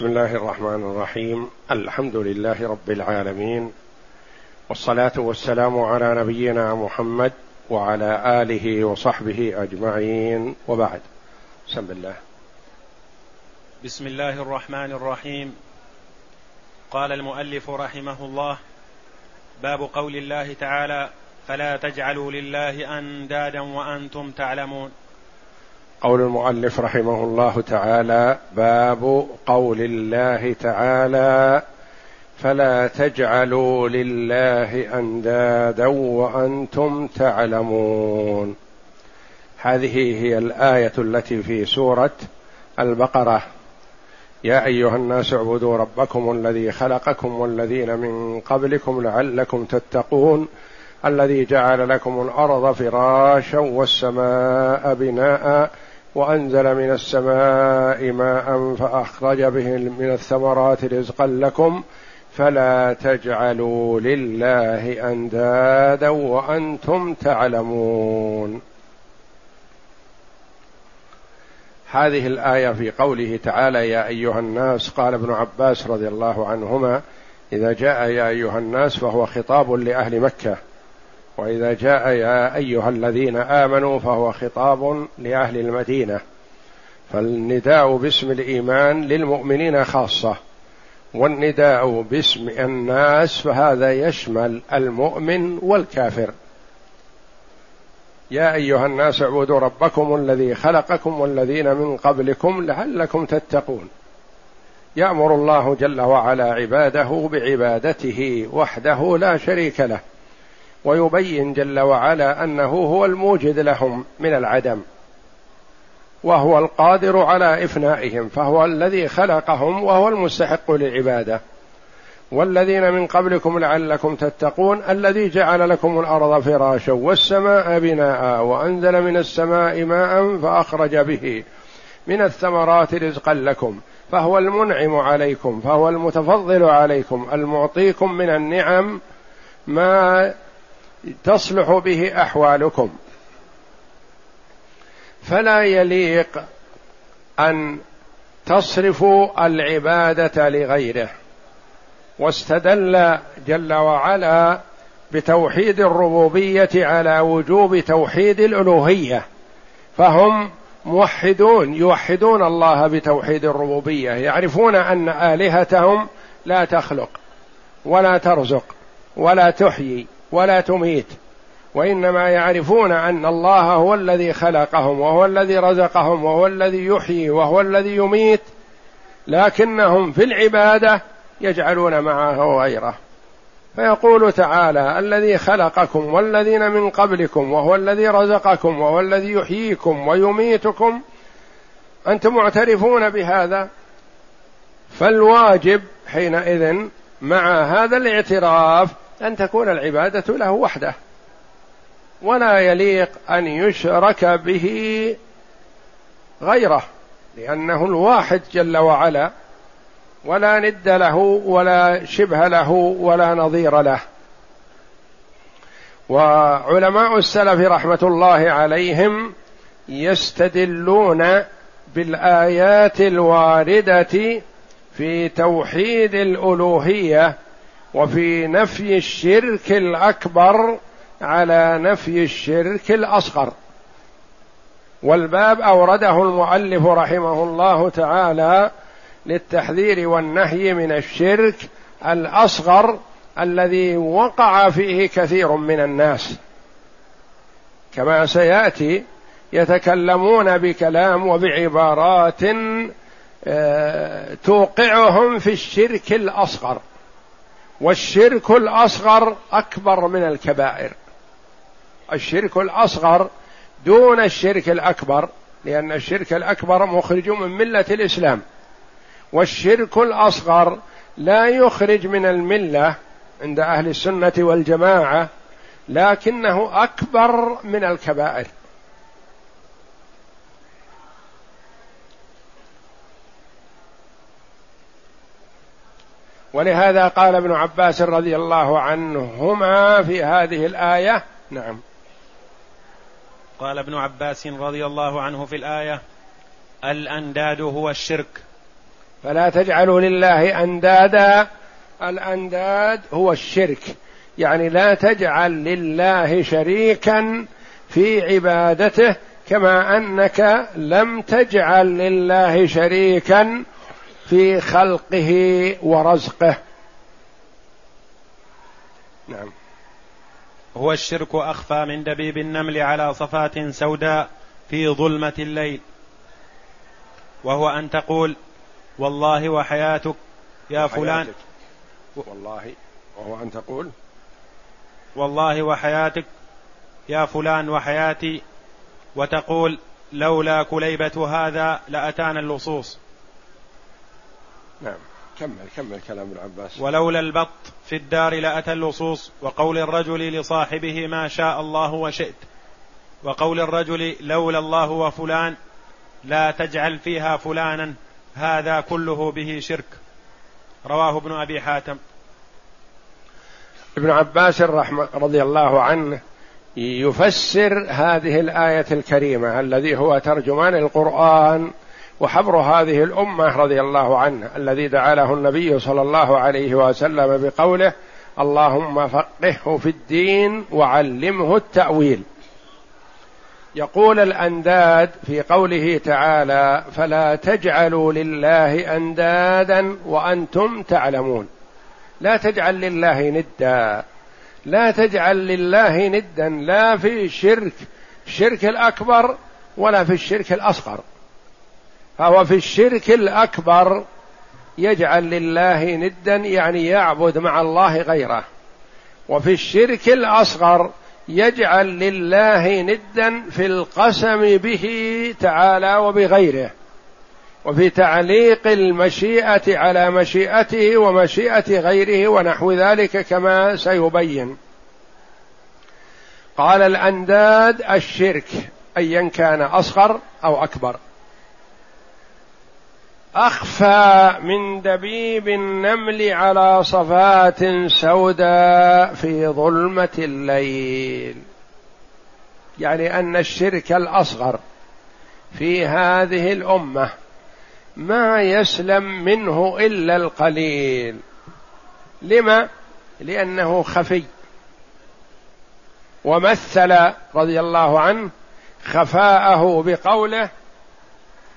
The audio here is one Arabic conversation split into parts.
بسم الله الرحمن الرحيم. الحمد لله رب العالمين. والصلاة والسلام على نبينا محمد وعلى آله وصحبه أجمعين. وبعد. بسم الله. بسم الله الرحمن الرحيم. قال المؤلف رحمه الله باب قول الله تعالى فلا تجعلوا لله أندادا وأنتم تعلمون. قول المؤلف رحمه الله تعالى باب قول الله تعالى فلا تجعلوا لله أندادا وأنتم تعلمون. هذه هي الآية التي في سورة البقرة. يا أيها الناس اعبدوا ربكم الذي خلقكم والذين من قبلكم لعلكم تتقون الذي جعل لكم الأرض فراشا والسماء بناء وأنزل من السماء ماء فأخرج به من الثمرات رزقا لكم فلا تجعلوا لله أندادا وأنتم تعلمون. هذه الآية في قوله تعالى يا أيها الناس قال ابن عباس رضي الله عنهما إذا جاء يا أيها الناس فهو خطاب لأهل مكة وإذا جاء يا أيها الذين آمنوا فهو خطاب لأهل المدينة. فالنداء باسم الإيمان للمؤمنين خاصة والنداء باسم الناس فهذا يشمل المؤمن والكافر. يا أيها الناس اعبدوا ربكم الذي خلقكم والذين من قبلكم لعلكم تتقون. يأمر الله جل وعلا عباده بعبادته وحده لا شريك له. ويبين جل وعلا أنه هو الموجد لهم من العدم وهو القادر على إفنائهم فهو الذي خلقهم وهو المستحق للعبادة. والذين من قبلكم لعلكم تتقون الذي جعل لكم الأرض فراشا والسماء بناء وأنزل من السماء ماء فأخرج به من الثمرات رزقا لكم فهو المنعم عليكم فهو المتفضل عليكم المعطيكم من النعم ما تصلح به أحوالكم. فلا يليق أن تصرفوا العبادة لغيره. واستدل جل وعلا بتوحيد الربوبية على وجوب توحيد الألوهية. فهم موحدون يوحدون الله بتوحيد الربوبية. يعرفون أن آلهتهم لا تخلق ولا ترزق ولا تحيي. ولا تميت. وإنما يعرفون أن الله هو الذي خلقهم وهو الذي رزقهم وهو الذي يحيي وهو الذي يميت. لكنهم في العبادة يجعلون معه غيره. فيقول تعالى الذي خلقكم والذين من قبلكم وهو الذي رزقكم وهو الذي يحييكم ويميتكم. أنتم معترفون بهذا؟ فالواجب حينئذ مع هذا الاعتراف أن تكون العبادة له وحده. ولا يليق أن يشرك به غيره لأنه الواحد جل وعلا ولا ند له ولا شبه له ولا نظير له. وعلماء السلف رحمة الله عليهم يستدلون بالآيات الواردة في توحيد الألوهية وفي نفي الشرك الأكبر على نفي الشرك الأصغر. والباب أورده المؤلف رحمه الله تعالى للتحذير والنهي من الشرك الأصغر الذي وقع فيه كثير من الناس. كما سيأتي يتكلمون بكلام وبعبارات آه، توقعهم في الشرك الأصغر. والشرك الأصغر أكبر من الكبائر. الشرك الأصغر دون الشرك الأكبر لأن الشرك الأكبر مخرج من ملة الإسلام. والشرك الأصغر لا يخرج من الملة عند أهل السنة والجماعة لكنه أكبر من الكبائر. ولهذا قال ابن عباس رضي الله عنهما في هذه الآية نعم. قال ابن عباس رضي الله عنه في الآية الأنداد هو الشرك. فلا تجعلوا لله أندادا الأنداد هو الشرك. يعني لا تجعل لله شريكا في عبادته كما أنك لم تجعل لله شريكا في خلقه ورزقه. نعم. هو الشرك أخفى من دبيب النمل على صفات سوداء في ظلمة الليل. وهو أن تقول والله وحياتك يا فلان. والله وهو أن تقول والله وحياتك يا فلان وحياتي. وتقول لولا كليبة هذا لأتانا اللصوص. نعم. كمل كمل كلام ابن عباس. ولولا البط في الدار لأتى اللصوص وقول الرجل لصاحبه ما شاء الله وشئت وقول الرجل لولا الله وفلان لا تجعل فيها فلانا هذا كله به شرك. رواه ابن أبي حاتم. ابن عباس الرحمة رضي الله عنه يفسر هذه الآية الكريمة الذي هو ترجمان القرآن وحبر هذه الأمة رضي الله عنه الذي دعا له النبي صلى الله عليه وسلم بقوله اللهم فقهه في الدين وعلمه التأويل يقول الأنداد في قوله تعالى فلا تجعلوا لله أندادا وأنتم تعلمون لا تجعل لله ندا لا تجعل لله ندا لا في الشرك الشرك الأكبر ولا في الشرك الأصغر. فهو في الشرك الأكبر يجعل لله ندا يعني يعبد مع الله غيره. وفي الشرك الأصغر يجعل لله ندا في القسم به تعالى وبغيره. وفي تعليق المشيئة على مشيئته ومشيئة غيره ونحو ذلك كما سيبين. قال الأنداد الشرك ايا كان أصغر أو أكبر. أخفى من دبيب النمل على صفات سوداء في ظلمة الليل. يعني أن الشرك الأصغر في هذه الأمة ما يسلم منه إلا القليل. لما؟ لأنه خفي. ومثل رضي الله عنه خفاءه بقوله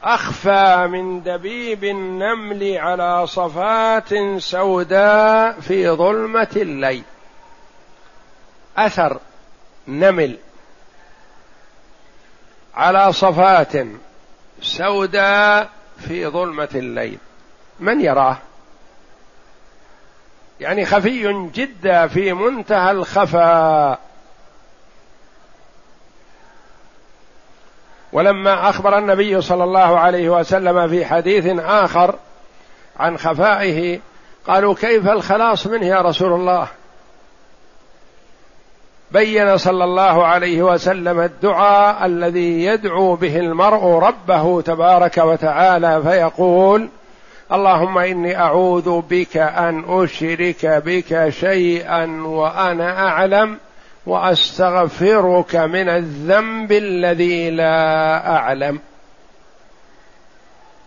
أخفى من دبيب النمل على صفات سوداء في ظلمة الليل. أثر نمل على صفات سوداء في ظلمة الليل. من يراه؟ يعني خفي جدا في منتهى الخفاء. ولما أخبر النبي صلى الله عليه وسلم في حديث آخر عن خفائه قالوا كيف الخلاص منه يا رسول الله؟ بين صلى الله عليه وسلم الدعاء الذي يدعو به المرء ربه تبارك وتعالى فيقول اللهم إني أعوذ بك أن أشرك بك شيئا وأنا أعلم وأستغفرك من الذنب الذي لا أعلم.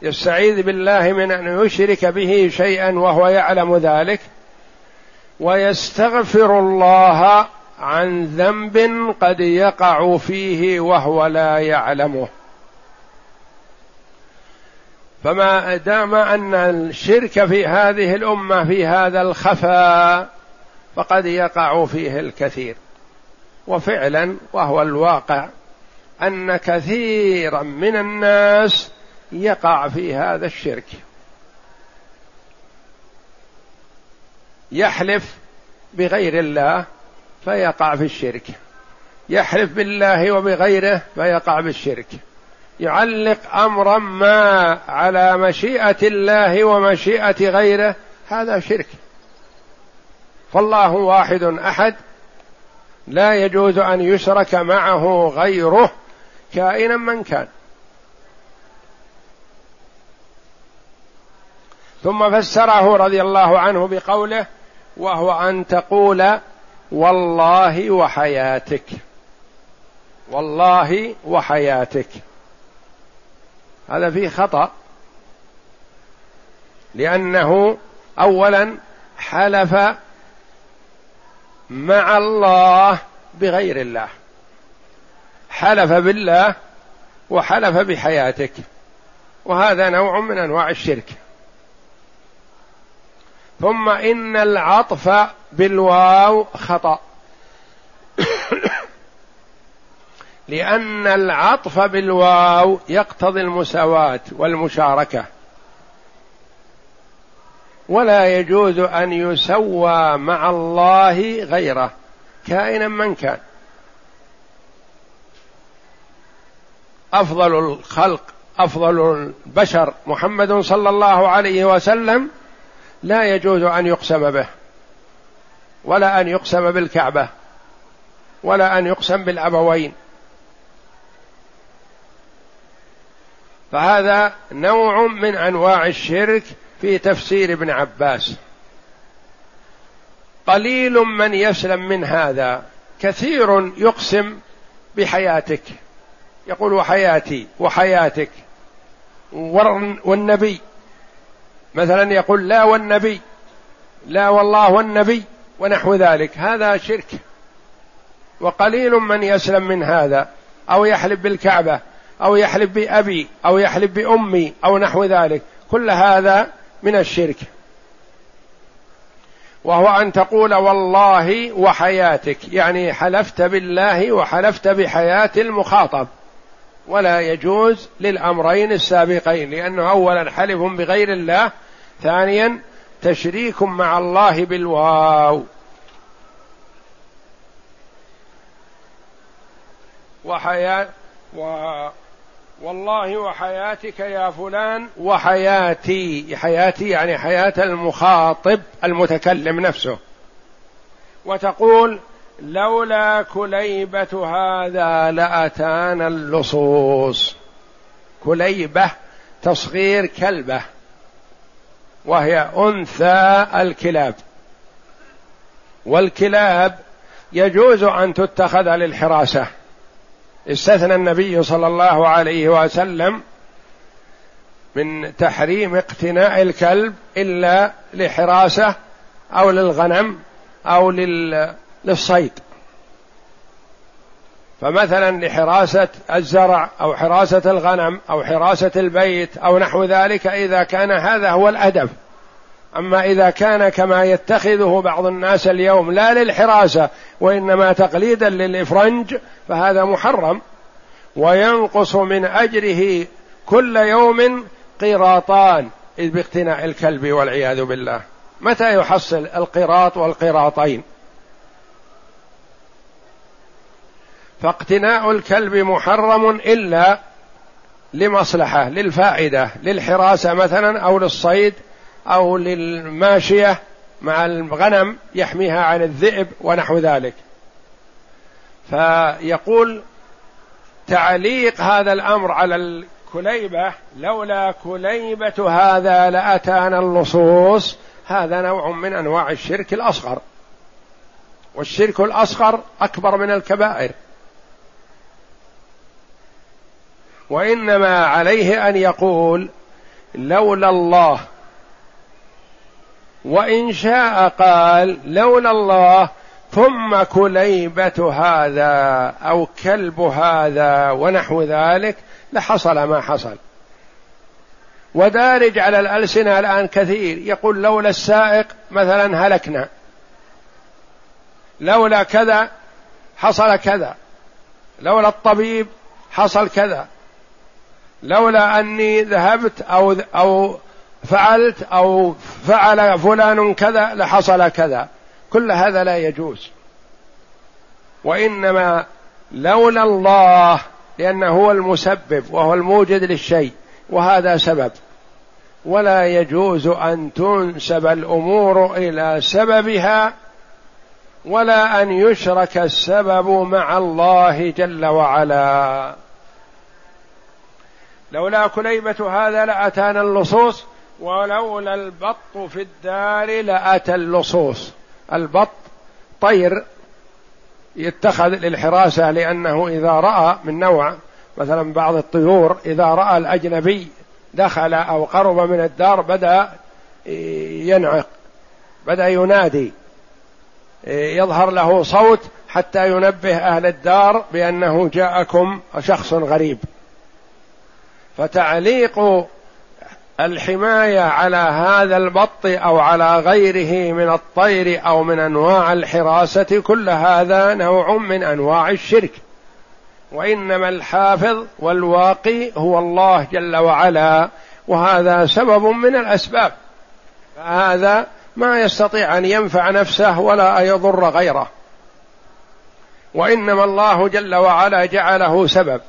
يستعيذ بالله من أن يشرك به شيئا وهو يعلم ذلك. ويستغفر الله عن ذنب قد يقع فيه وهو لا يعلمه. فما دام أن الشرك في هذه الأمة في هذا الخفاء فقد يقع فيه الكثير. وفعلا وهو الواقع أن كثيرا من الناس يقع في هذا الشرك. يحلف بغير الله فيقع في الشرك. يحلف بالله وبغيره فيقع بالشرك يعلق أمرا ما على مشيئة الله ومشيئة غيره هذا شرك. فالله واحد أحد لا يجوز أن يشرك معه غيره كائنا من كان. ثم فسره رضي الله عنه بقوله وهو أن تقول والله وحياتك. والله وحياتك. هذا فيه خطأ. لأنه أولا حلف مع الله بغير الله. حلف بالله وحلف بحياتك. وهذا نوع من أنواع الشرك. ثم إن العطف بالواو خطأ. لأن العطف بالواو يقتضي المساواة والمشاركة. ولا يجوز أن يسوى مع الله غيره كائنا من كان. أفضل الخلق أفضل البشر محمد صلى الله عليه وسلم لا يجوز أن يقسم به ولا أن يقسم بالكعبة ولا أن يقسم بالأبوين. فهذا نوع من أنواع الشرك في تفسير ابن عباس. قليل من يسلم من هذا كثير يقسم بحياتك. يقول وحياتي وحياتك. والنبي. مثلا يقول لا والنبي لا والله والنبي ونحو ذلك. هذا شرك. وقليل من يسلم من هذا أو يحلف بالكعبة أو يحلف بأبي أو يحلف بأمي أو نحو ذلك. كل هذا من الشرك. وهو أن تقول والله وحياتك يعني حلفت بالله وحلفت بحياة المخاطب. ولا يجوز للأمرين السابقين لأنه اولا حلف بغير الله ثانيا تشريك مع الله بالواو. وحياة و والله وحياتك يا فلان وحياتي. حياتي يعني حياة المخاطب المتكلم نفسه. وتقول لولا كليبة هذا لأتانا اللصوص. كليبة تصغير كلبة. وهي أنثى الكلاب. والكلاب يجوز أن تتخذ للحراسة. استثنى النبي صلى الله عليه وسلم من تحريم اقتناء الكلب إلا لحراسة أو للغنم أو للصيد. فمثلا لحراسة الزرع أو حراسة الغنم أو حراسة البيت أو نحو ذلك إذا كان هذا هو الأدب. أما إذا كان كما يتخذه بعض الناس اليوم لا للحراسة وإنما تقليدا للإفرنج فهذا محرم. وينقص من أجره كل يوم قيراطان إذ باقتناء الكلب والعياذ بالله. متى يحصل القراط والقراطين؟ فاقتناء الكلب محرم إلا لمصلحة للفائدة للحراسة مثلا أو للصيد أو للماشية مع الغنم يحميها عن الذئب ونحو ذلك. فيقول تعليق هذا الأمر على الكليبة لولا كليبة هذا لأتانا اللصوص. هذا نوع من أنواع الشرك الأصغر. والشرك الأصغر أكبر من الكبائر. وإنما عليه أن يقول لولا الله وإن شاء قال لولا الله ثم كليبة هذا أو كلب هذا ونحو ذلك لحصل ما حصل. ودارج على الألسنة الآن كثير. يقول لولا السائق مثلا هلكنا. لولا كذا حصل كذا. لولا الطبيب حصل كذا. لولا أني ذهبت أو أو فعلت أو فعل فلان كذا لحصل كذا. كل هذا لا يجوز. وإنما لولا الله لأنه هو المسبب وهو الموجد للشيء وهذا سبب. ولا يجوز أن تنسب الأمور إلى سببها ولا أن يشرك السبب مع الله جل وعلا. لولا كليبة هذا لأتانا اللصوص ولولا البط في الدار لآتى اللصوص. البط طير يتخذ للحراسة لأنه إذا رأى من نوع مثلا بعض الطيور إذا رأى الأجنبي دخل أو قرب من الدار بدأ ينعق بدأ ينادي يظهر له صوت حتى ينبه أهل الدار بأنه جاءكم شخص غريب. فتعليق الحماية على هذا البط أو على غيره من الطير أو من أنواع الحراسة كل هذا نوع من أنواع الشرك. وإنما الحافظ والواقي هو الله جل وعلا وهذا سبب من الأسباب. فهذا ما يستطيع أن ينفع نفسه ولا يضر غيره. وإنما الله جل وعلا جعله سبب.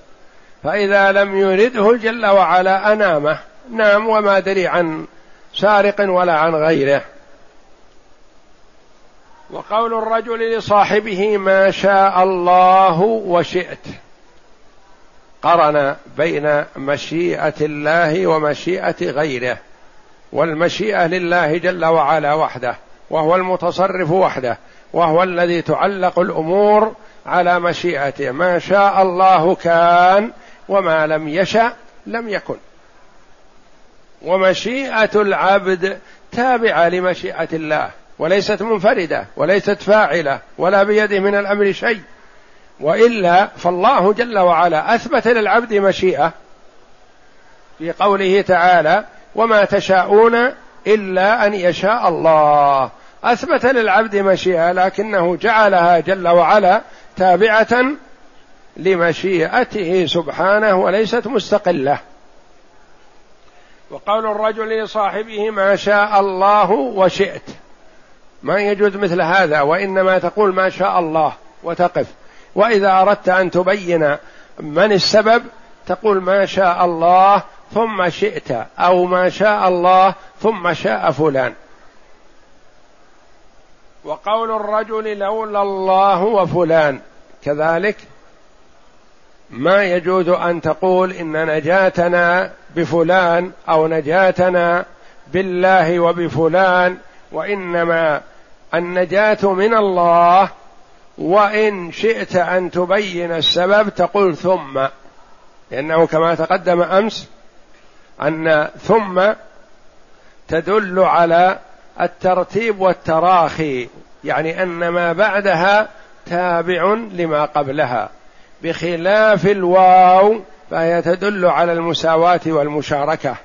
فإذا لم يرده جل وعلا أنامه. نام وما دري عن سارق ولا عن غيره. وقول الرجل لصاحبه ما شاء الله وشئت. قرن بين مشيئة الله ومشيئة غيره والمشيئة لله جل وعلا وحده وهو المتصرف وحده وهو الذي تعلق الأمور على مشيئته. ما شاء الله كان وما لم يشأ لم يكن. ومشيئة العبد تابعة لمشيئة الله وليست منفردة وليست فاعلة ولا بيده من الأمر شيء. وإلا فالله جل وعلا أثبت للعبد مشيئة في قوله تعالى وما تشاءون إلا أن يشاء الله أثبت للعبد مشيئة لكنه جعلها جل وعلا تابعة لمشيئته سبحانه وليست مستقلة. وقول الرجل لصاحبه ما شاء الله وشئت. ما يجوز مثل هذا وإنما تقول ما شاء الله وتقف. وإذا أردت أن تبين من السبب تقول ما شاء الله ثم شئت أو ما شاء الله ثم شاء فلان. وقول الرجل لولا الله وفلان. كذلك ما يجوز أن تقول إن نجاتنا بفلان أو نجاتنا بالله وبفلان وإنما النجاة من الله وإن شئت أن تبين السبب تقول ثم. لأنه كما تقدم أمس أن ثم تدل على الترتيب والتراخي يعني أن ما بعدها تابع لما قبلها بخلاف الواو فهي تدل على المساواة والمشاركة.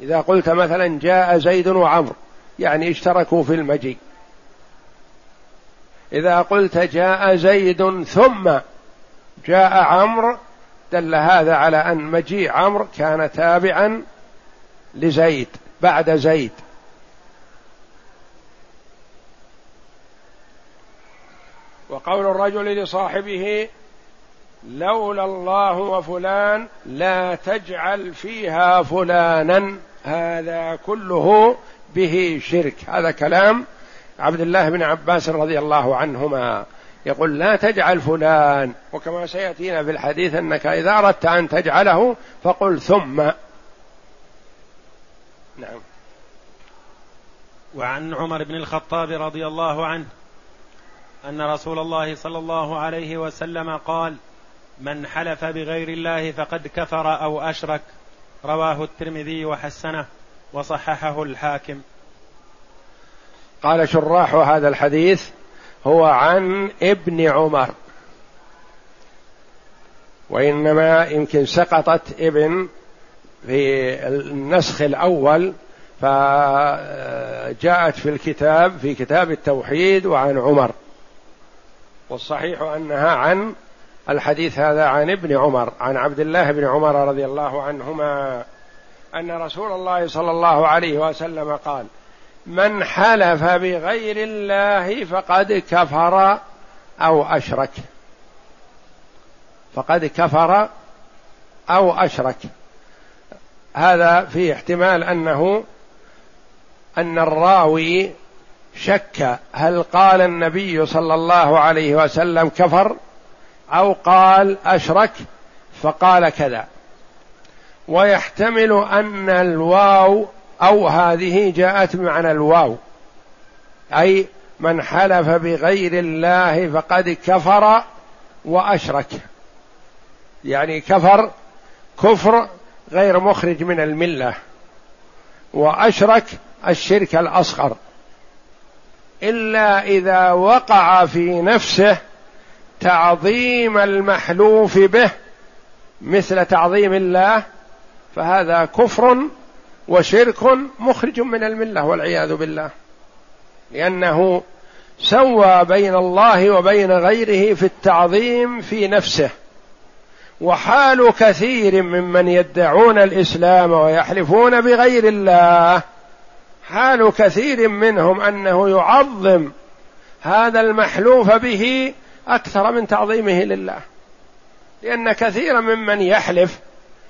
إذا قلت مثلا جاء زيد وعمر يعني اشتركوا في المجيء. إذا قلت جاء زيد ثم جاء عمرو دل هذا على أن مجيء عمرو كان تابعا لزيد بعد زيد. وقول الرجل لصاحبه لولا الله وفلان لا تجعل فيها فلانا. هذا كله به شرك. هذا كلام عبد الله بن عباس رضي الله عنهما. يقول لا تجعل فلان. وكما سيأتينا في الحديث أنك إذا أردت أن تجعله فقل ثم. نعم. وعن عمر بن الخطاب رضي الله عنه أن رسول الله صلى الله عليه وسلم قال من حلف بغير الله فقد كفر أو أشرك. رواه الترمذي وحسنه وصححه الحاكم. قال شراح هذا الحديث هو عن ابن عمر. وإنما يمكن سقطت ابن في النسخ الأول فجاءت في الكتاب في كتاب التوحيد وعن عمر. والصحيح أنها عن الحديث هذا عن ابن عمر عن عبد الله بن عمر رضي الله عنهما أن رسول الله صلى الله عليه وسلم قال من حلف بغير الله فقد كفر أو أشرك. فقد كفر أو أشرك. هذا في احتمال أنه أن الراوي شك هل قال النبي صلى الله عليه وسلم كفر أو قال أشرك فقال كذا. ويحتمل أن الواو أو هذه جاءت بمعنى الواو أي من حلف بغير الله فقد كفر وأشرك. يعني كفر كفر غير مخرج من الملة وأشرك الشرك الأصغر. إلا إذا وقع في نفسه تعظيم المحلوف به مثل تعظيم الله فهذا كفر وشرك مخرج من الملة والعياذ بالله. لأنه سوى بين الله وبين غيره في التعظيم في نفسه. وحال كثير ممن يدعون الإسلام ويحلفون بغير الله حال كثير منهم أنه يعظم هذا المحلوف به أكثر من تعظيمه لله. لأن كثيرا ممن يحلف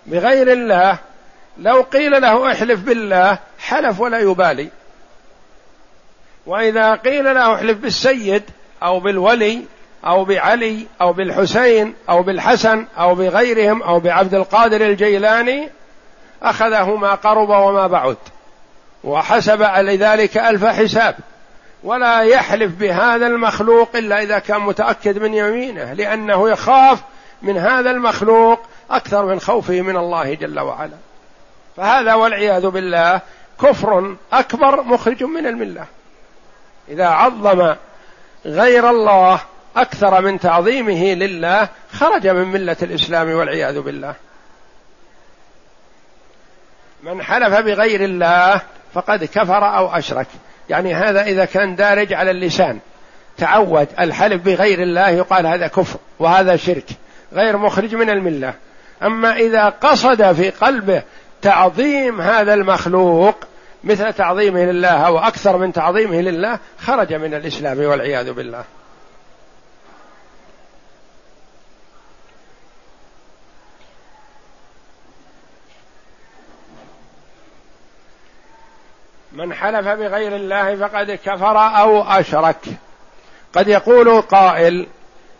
بغير الله لو قيل له احلف بالله حلف ولا يبالي. وإذا قيل له احلف بالسيد أو بالولي أو بعلي أو بالحسين أو بالحسن أو بغيرهم أو بعبد القادر الجيلاني اخذه ما قرب وما بعد. وحسب لذلك ألف حساب. ولا يحلف بهذا المخلوق إلا إذا كان متأكد من يمينه لأنه يخاف من هذا المخلوق أكثر من خوفه من الله جل وعلا. فهذا والعياذ بالله كفر أكبر مخرج من الملة. إذا عظم غير الله أكثر من تعظيمه لله خرج من ملة الإسلام والعياذ بالله. من حلف بغير الله فقد كفر أو أشرك. يعني هذا إذا كان دارج على اللسان. تعود الحلف بغير الله يقال هذا كفر وهذا شرك غير مخرج من الملة. أما إذا قصد في قلبه تعظيم هذا المخلوق مثل تعظيمه لله أو أكثر من تعظيمه لله خرج من الإسلام والعياذ بالله. من حلف بغير الله فقد كفر أو أشرك. قد يقول قائل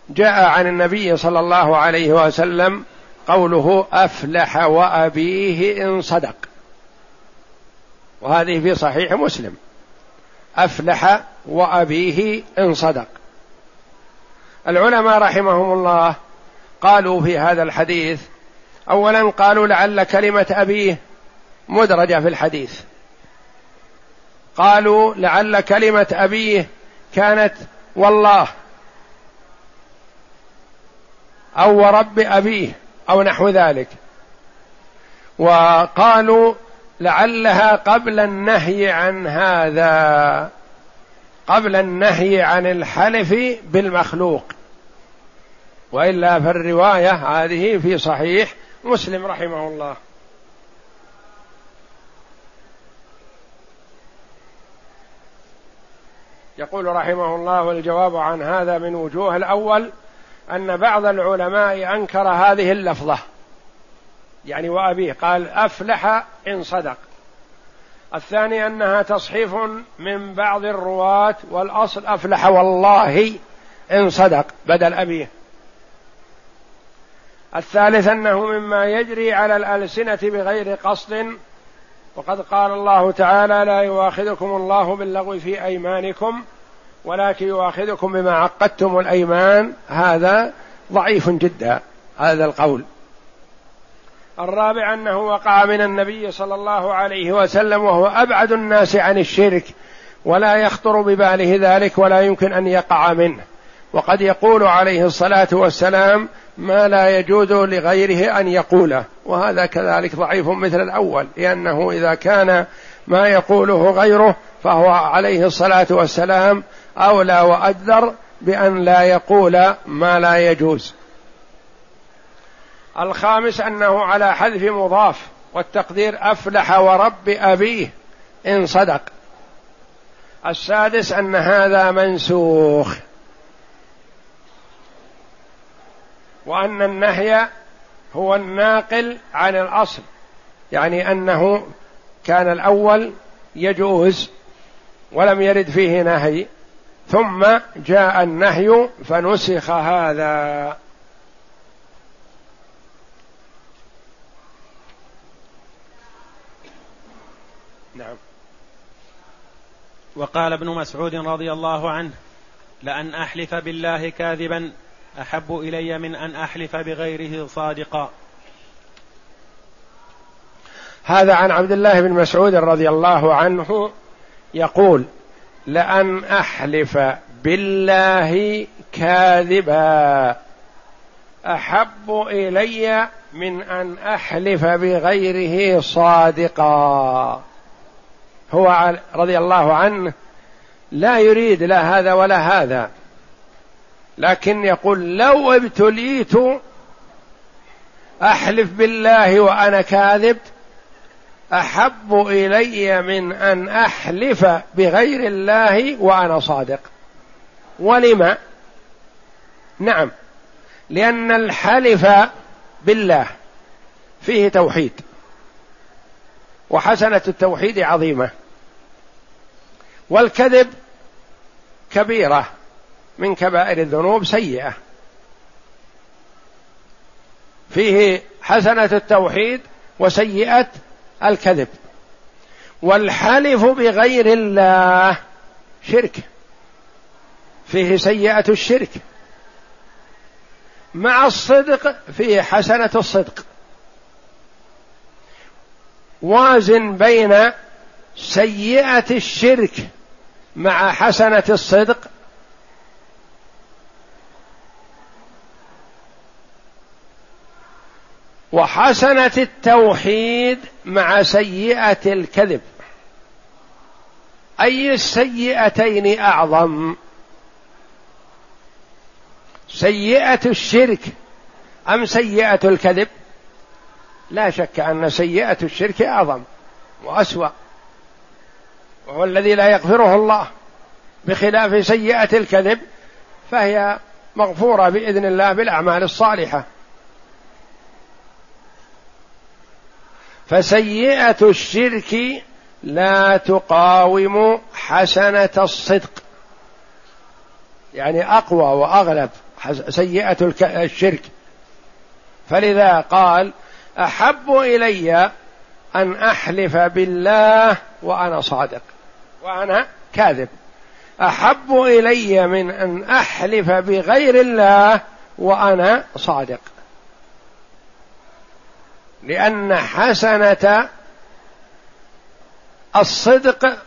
جاء عن النبي صلى الله عليه وسلم قوله أفلح وأبيه إن صدق. وهذه في صحيح مسلم. أفلح وأبيه إن صدق. العلماء رحمهم الله قالوا في هذا الحديث اولا قالوا لعل كلمة أبيه مدرجة في الحديث. قالوا لعل كلمة أبيه كانت والله أو ورب أبيه أو نحو ذلك. وقالوا لعلها قبل النهي عن هذا قبل النهي عن الحلف بالمخلوق. وإلا فالرواية هذه في صحيح مسلم رحمه الله. يقول رحمه الله والجواب عن هذا من وجوه الأول أن بعض العلماء أنكر هذه اللفظة. يعني وابيه قال أفلح إن صدق. الثاني أنها تصحيف من بعض الرواة والأصل أفلح والله إن صدق بدل أبيه. الثالث أنه مما يجري على الألسنة بغير قصد وقد قال الله تعالى لا يؤاخذكم الله باللغو في أيمانكم ولكن يؤاخذكم بما عقدتم الأيمان. هذا ضعيف جدا هذا القول. الرابع أنه وقع من النبي صلى الله عليه وسلم وهو أبعد الناس عن الشرك ولا يخطر بباله ذلك ولا يمكن أن يقع منه. وقد يقول عليه الصلاة والسلام ما لا يجوز لغيره أن يقوله وهذا كذلك ضعيف مثل الأول لأنه إذا كان ما يقوله غيره فهو عليه الصلاة والسلام أولى وأجدر بأن لا يقول ما لا يجوز. الخامس أنه على حذف مضاف والتقدير أفلح ورب أبيه إن صدق. السادس أن هذا منسوخ. وأن النهي هو الناقل عن الأصل يعني أنه كان الأول يجوز ولم يرد فيه نهي ثم جاء النهي فنسخ هذا. نعم. وقال ابن مسعود رضي الله عنه لأن أحلف بالله كاذبا أحب إلي من أن أحلف بغيره صادقا. هذا عن عبد الله بن مسعود رضي الله عنه يقول لأن أحلف بالله كاذبا. أحب إلي من أن أحلف بغيره صادقا. هو رضي الله عنه لا يريد لا هذا ولا هذا. لكن يقول لو ابتليت أحلف بالله وأنا كاذب أحب إلي من أن أحلف بغير الله وأنا صادق. ولم نعم لأن الحلف بالله فيه توحيد وحسنة التوحيد عظيمة والكذب كبيرة. من كبائر الذنوب سيئة. فيه حسنة التوحيد وسيئة الكذب. والحلف بغير الله شرك. فيه سيئة الشرك. مع الصدق فيه حسنة الصدق. وازن بين سيئة الشرك مع حسنة الصدق وحسنه التوحيد مع سيئة الكذب. أي السيئتين أعظم؟ سيئة الشرك أم سيئة الكذب؟ لا شك أن سيئة الشرك أعظم وأسوأ. وهو الذي لا يغفره الله بخلاف سيئة الكذب فهي مغفورة بإذن الله بالأعمال الصالحة. فسيئة الشرك لا تقاوم حسنة الصدق. يعني أقوى وأغلب سيئة الشرك. فلذا قال أحب إلي أن أحلف بالله وأنا صادق وأنا كاذب. أحب إلي من أن أحلف بغير الله وأنا صادق. لأن حسنة الصدق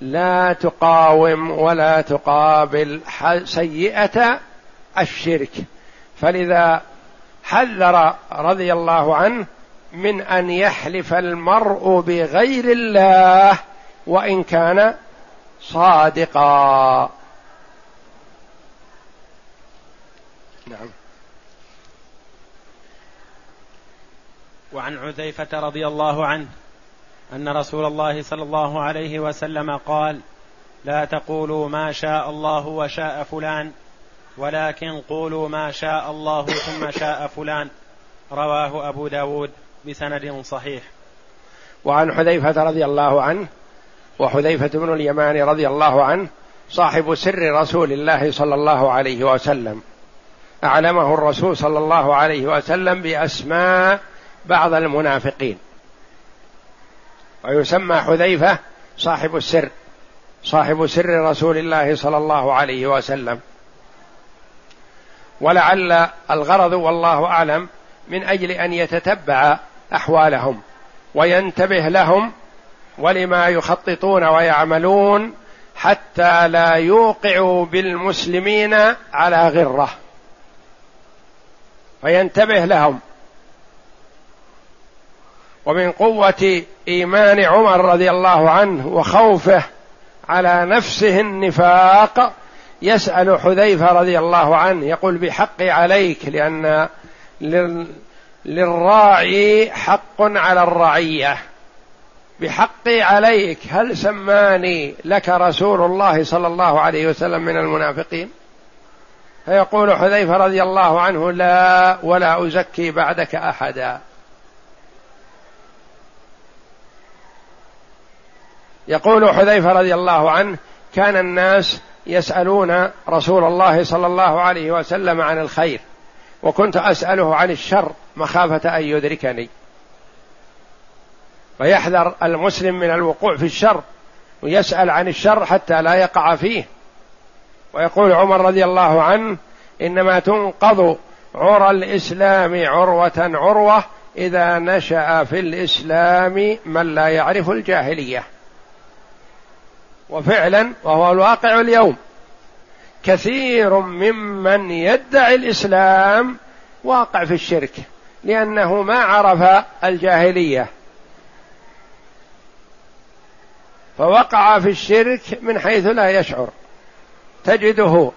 لا تقاوم ولا تقابل سيئة الشرك. فلذا حذر رضي الله عنه من أن يحلف المرء بغير الله وإن كان صادقا. نعم. وعن عزيفة رضي الله عنه أن رسول الله صلى الله عليه وسلم قال لا تقولوا ما شاء الله وشاء فلان ولكن قولوا ما شاء الله ثم شاء فلان رواه أبو داود بسند صحيح. وعن حذيفة رضي الله عنه وحذيفة بن اليمان رضي الله عنه صاحب سر رسول الله صلى الله عليه وسلم. أعلمه الرسول صلى الله عليه وسلم بأسماء بعض المنافقين. ويسمى حذيفة صاحب السر صاحب سر رسول الله صلى الله عليه وسلم. ولعل الغرض والله أعلم من أجل أن يتتبع أحوالهم وينتبه لهم ولما يخططون ويعملون حتى لا يوقعوا بالمسلمين على غرة. فينتبه لهم ومن قوة إيمان عمر رضي الله عنه وخوفه على نفسه النفاق يسأل حذيفة رضي الله عنه يقول بحقي عليك لأن للراعي حق على الرعية. بحقي عليك هل سماني لك رسول الله صلى الله عليه وسلم من المنافقين؟ فيقول حذيفة رضي الله عنه لا ولا أزكي بعدك أحدا. يقول حذيفة رضي الله عنه كان الناس يسألون رسول الله صلى الله عليه وسلم عن الخير وكنت أسأله عن الشر مخافة أن يدركني. فيحذر المسلم من الوقوع في الشر ويسأل عن الشر حتى لا يقع فيه. ويقول عمر رضي الله عنه إنما تنقض عرى الإسلام عروة عروة إذا نشأ في الإسلام من لا يعرف الجاهلية. وفعلا وهو الواقع اليوم. كثير ممن يدعي الإسلام واقع في الشرك لأنه ما عرف الجاهلية. فوقع في الشرك من حيث لا يشعر. تجده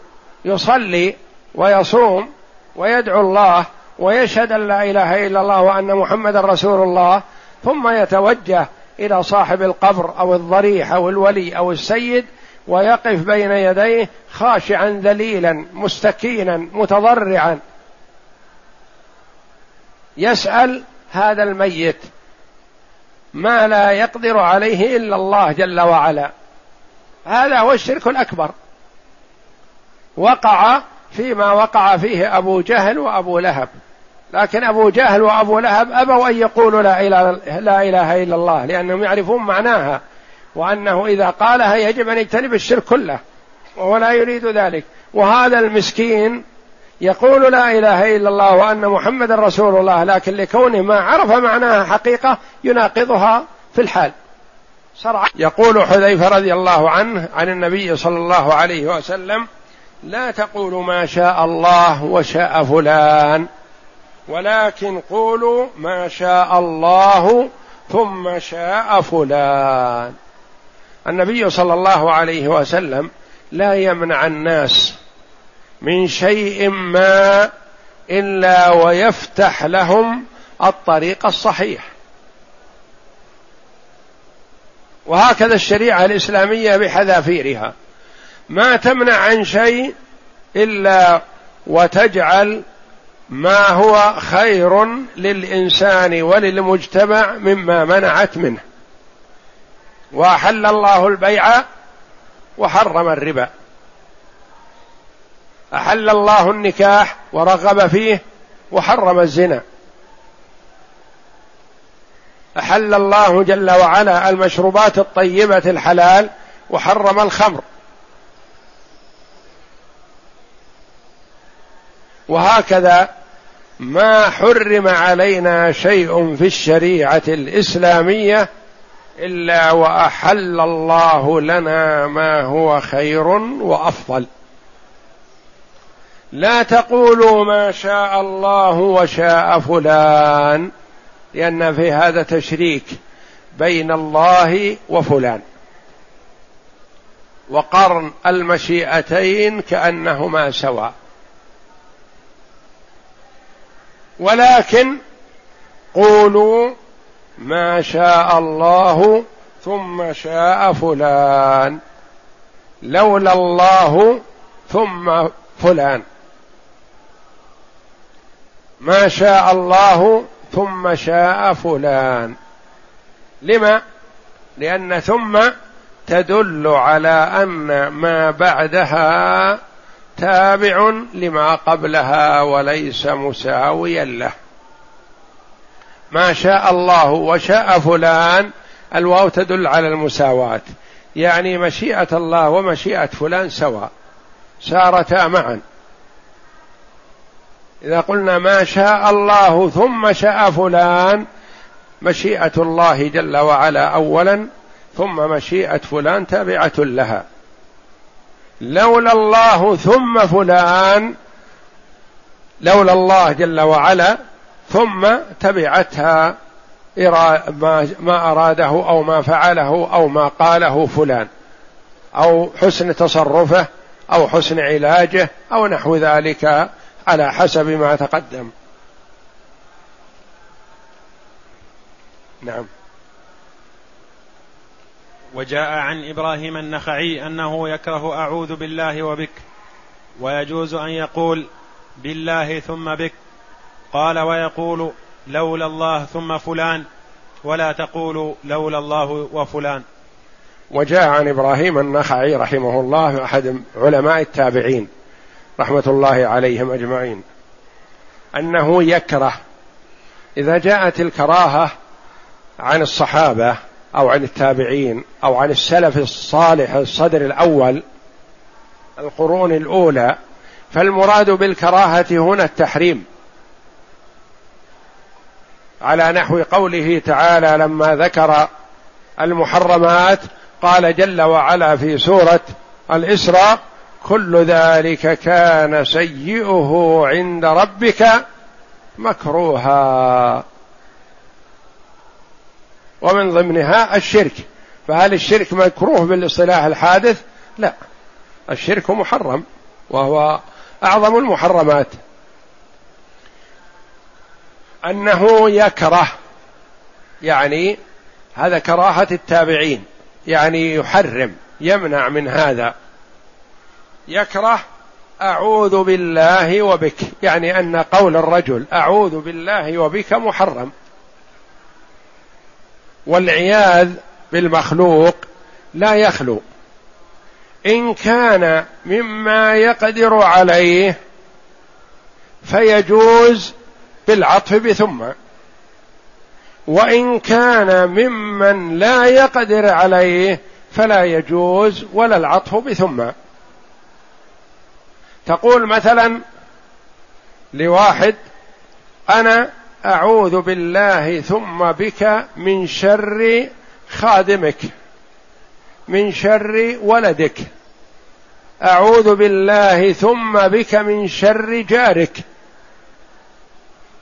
يصلي ويصوم ويدعو الله ويشهد أن لا إله إلا الله وأن محمدا رسول الله ثم يتوجه إلى صاحب القبر أو الضريح أو الولي أو السيد ويقف بين يديه خاشعا ذليلا مستكينا متضرعا. يسأل هذا الميت ما لا يقدر عليه إلا الله جل وعلا. هذا هو الشرك الأكبر. وقع فيما وقع فيه أبو جهل وأبو لهب. لكن أبو جهل وأبو لهب أبوا أن يقولوا لا اله لا إله إلا الله لأنهم يعرفون معناها وأنه إذا قالها يجب أن يجتنب الشرك كله وهو لا يريد ذلك. وهذا المسكين يقول لا إله إلا الله وأن محمد رسول الله لكن لكونه ما عرف معناها حقيقة يناقضها في الحال. صرع يقول حذيفة رضي الله عنه عن النبي صلى الله عليه وسلم لا تقولوا ما شاء الله وشاء فلان. ولكن قولوا ما شاء الله ثم شاء فلان. النبي صلى الله عليه وسلم لا يمنع الناس من شيء ما إلا ويفتح لهم الطريق الصحيح. وهكذا الشريعة الإسلامية بحذافيرها. ما تمنع عن شيء إلا وتجعل ما هو خير للإنسان وللمجتمع مما منعت منه. وأحل الله البيع وحرم الربا. أحل الله النكاح ورغب فيه وحرم الزنا. أحل الله جل وعلا المشروبات الطيبة الحلال وحرم الخمر. وهكذا ما حرم علينا شيء في الشريعة الإسلامية إلا وأحل الله لنا ما هو خير وأفضل. لا تقولوا ما شاء الله وشاء فلان لأن في هذا تشريك بين الله وفلان. وقرن المشيئتين كأنهما سواء. ولكن قولوا ما شاء الله ثم شاء فلان. لولا الله ثم فلان. ما شاء الله ثم شاء فلان. لما؟ لأن ثم تدل على أن ما بعدها تابع لما قبلها وليس مساويا له. ما شاء الله وشاء فلان الواو تدل على المساواة. يعني مشيئة الله ومشيئة فلان سواء. سارتا معا. إذا قلنا ما شاء الله ثم شاء فلان مشيئة الله جل وعلا أولا ثم مشيئة فلان تابعة لها. لولا الله ثم فلان لولا الله جل وعلا ثم تبعتها ما أراده أو ما فعله أو ما قاله فلان. أو حسن تصرفه أو حسن علاجه أو نحو ذلك على حسب ما تقدم. نعم. وجاء عن إبراهيم النخعي أنه يكره أعوذ بالله وبك ويجوز أن يقول بالله ثم بك قال ويقول لولا الله ثم فلان ولا تقول لولا الله وفلان. وجاء عن إبراهيم النخعي رحمه الله أحد علماء التابعين رحمة الله عليهم أجمعين أنه يكره. إذا جاءت الكراهة عن الصحابة أو عن التابعين أو عن السلف الصالح الصدر الأول القرون الأولى فالمراد بالكراهة هنا التحريم. على نحو قوله تعالى لما ذكر المحرمات قال جل وعلا في سورة الإسراء كل ذلك كان سيئه عند ربك مكروها. ومن ضمنها الشرك. فهل الشرك مكروه بالاصطلاح الحادث؟ لا. الشرك محرم وهو أعظم المحرمات. أنه يكره يعني هذا كراهة التابعين يعني يحرم يمنع من هذا. يكره أعوذ بالله وبك يعني أن قول الرجل أعوذ بالله وبك محرم. والعياذ بالمخلوق لا يخلو. إن كان مما يقدر عليه فيجوز بالعطف بثم. وإن كان ممن لا يقدر عليه فلا يجوز ولا العطف بثم. تقول مثلا لواحد أنا أعوذ بالله ثم بك من شر خادمك من شر ولدك. أعوذ بالله ثم بك من شر جارك.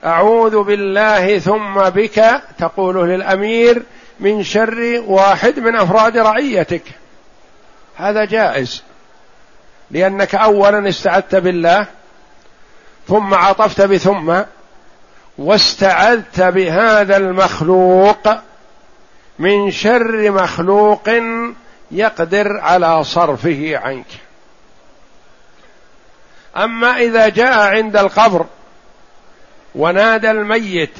أعوذ بالله ثم بك تقول للامير من شر واحد من أفراد رعيتك. هذا جائز لأنك اولا استعذت بالله ثم عطفت بثم. واستعذت بهذا المخلوق من شر مخلوق يقدر على صرفه عنك. أما إذا جاء عند القبر ونادى الميت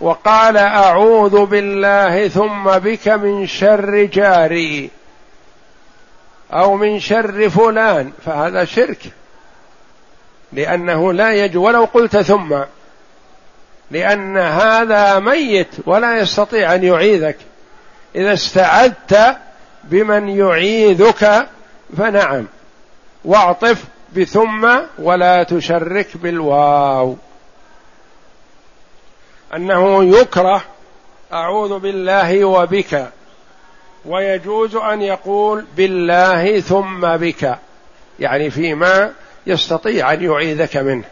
وقال أعوذ بالله ثم بك من شر جاري أو من شر فلان فهذا شرك لأنه لا يجوز. ولو قلت ثم لأن هذا ميت ولا يستطيع أن يعيذك. إذا استعذت بمن يعيذك فنعم. واعطف بثم ولا تشرك بالواو. أنه يكره أعوذ بالله وبك ويجوز أن يقول بالله ثم بك. يعني فيما يستطيع أن يعيذك منه.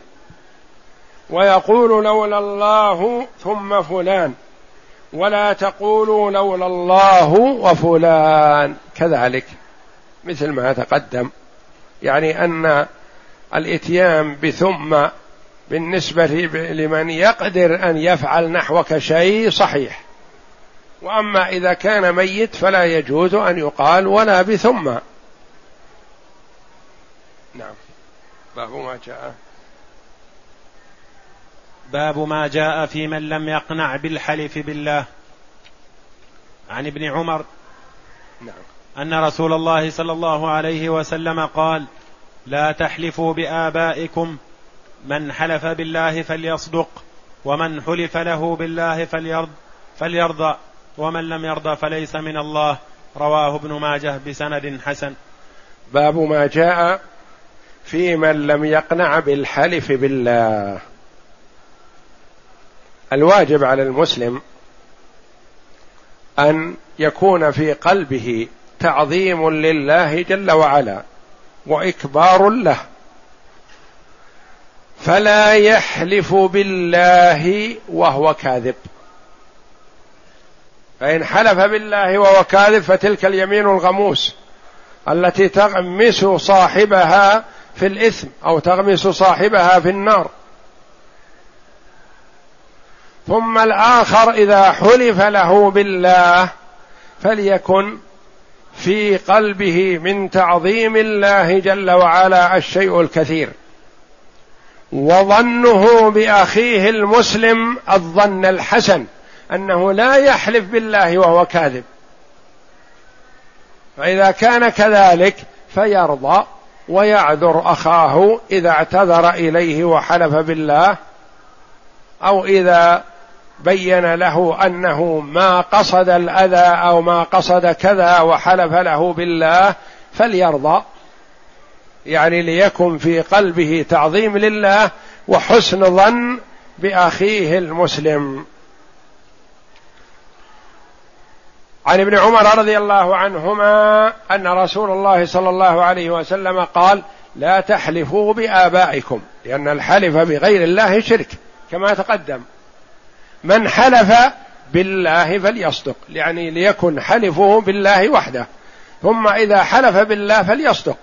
ويقول لولا الله ثم فلان ولا تقولوا لولا الله وفلان. كذلك مثل ما تقدم يعني أن الإتيان بثم بالنسبة لمن يقدر أن يفعل نحوك شيء صحيح. وأما إذا كان ميت فلا يجوز أن يقال ولا بثم. نعم. باب ما جاء. باب ما جاء في من لم يقنع بالحلف بالله. عن ابن عمر. نعم. أن رسول الله صلى الله عليه وسلم قال لا تحلفوا بآبائكم. من حلف بالله فليصدق ومن حلف له بالله فليرض فليرضى ومن لم يرضى فليس من الله. رواه ابن ماجه بسند حسن. باب ما جاء في من لم يقنع بالحلف بالله. الواجب على المسلم أن يكون في قلبه تعظيم لله جل وعلا وإكبار له. فلا يحلف بالله وهو كاذب. فإن حلف بالله وهو كاذب فتلك اليمين الغموس التي تغمس صاحبها في الإثم أو تغمس صاحبها في النار. ثم الآخر إذا حلف له بالله فليكن في قلبه من تعظيم الله جل وعلا الشيء الكثير. وظنه بأخيه المسلم الظن الحسن أنه لا يحلف بالله وهو كاذب. فإذا كان كذلك فيرضى ويعذر أخاه إذا اعتذر إليه وحلف بالله أو إذا بين له أنه ما قصد الأذى أو ما قصد كذا وحلف له بالله فليرضى. يعني ليكن في قلبه تعظيم لله وحسن ظن بأخيه المسلم. عن ابن عمر رضي الله عنهما أن رسول الله صلى الله عليه وسلم قال لا تحلفوا بآبائكم لأن الحلف بغير الله شرك كما تقدم. من حلف بالله فليصدق. يعني ليكن حلفه بالله وحده. ثم إذا حلف بالله فليصدق.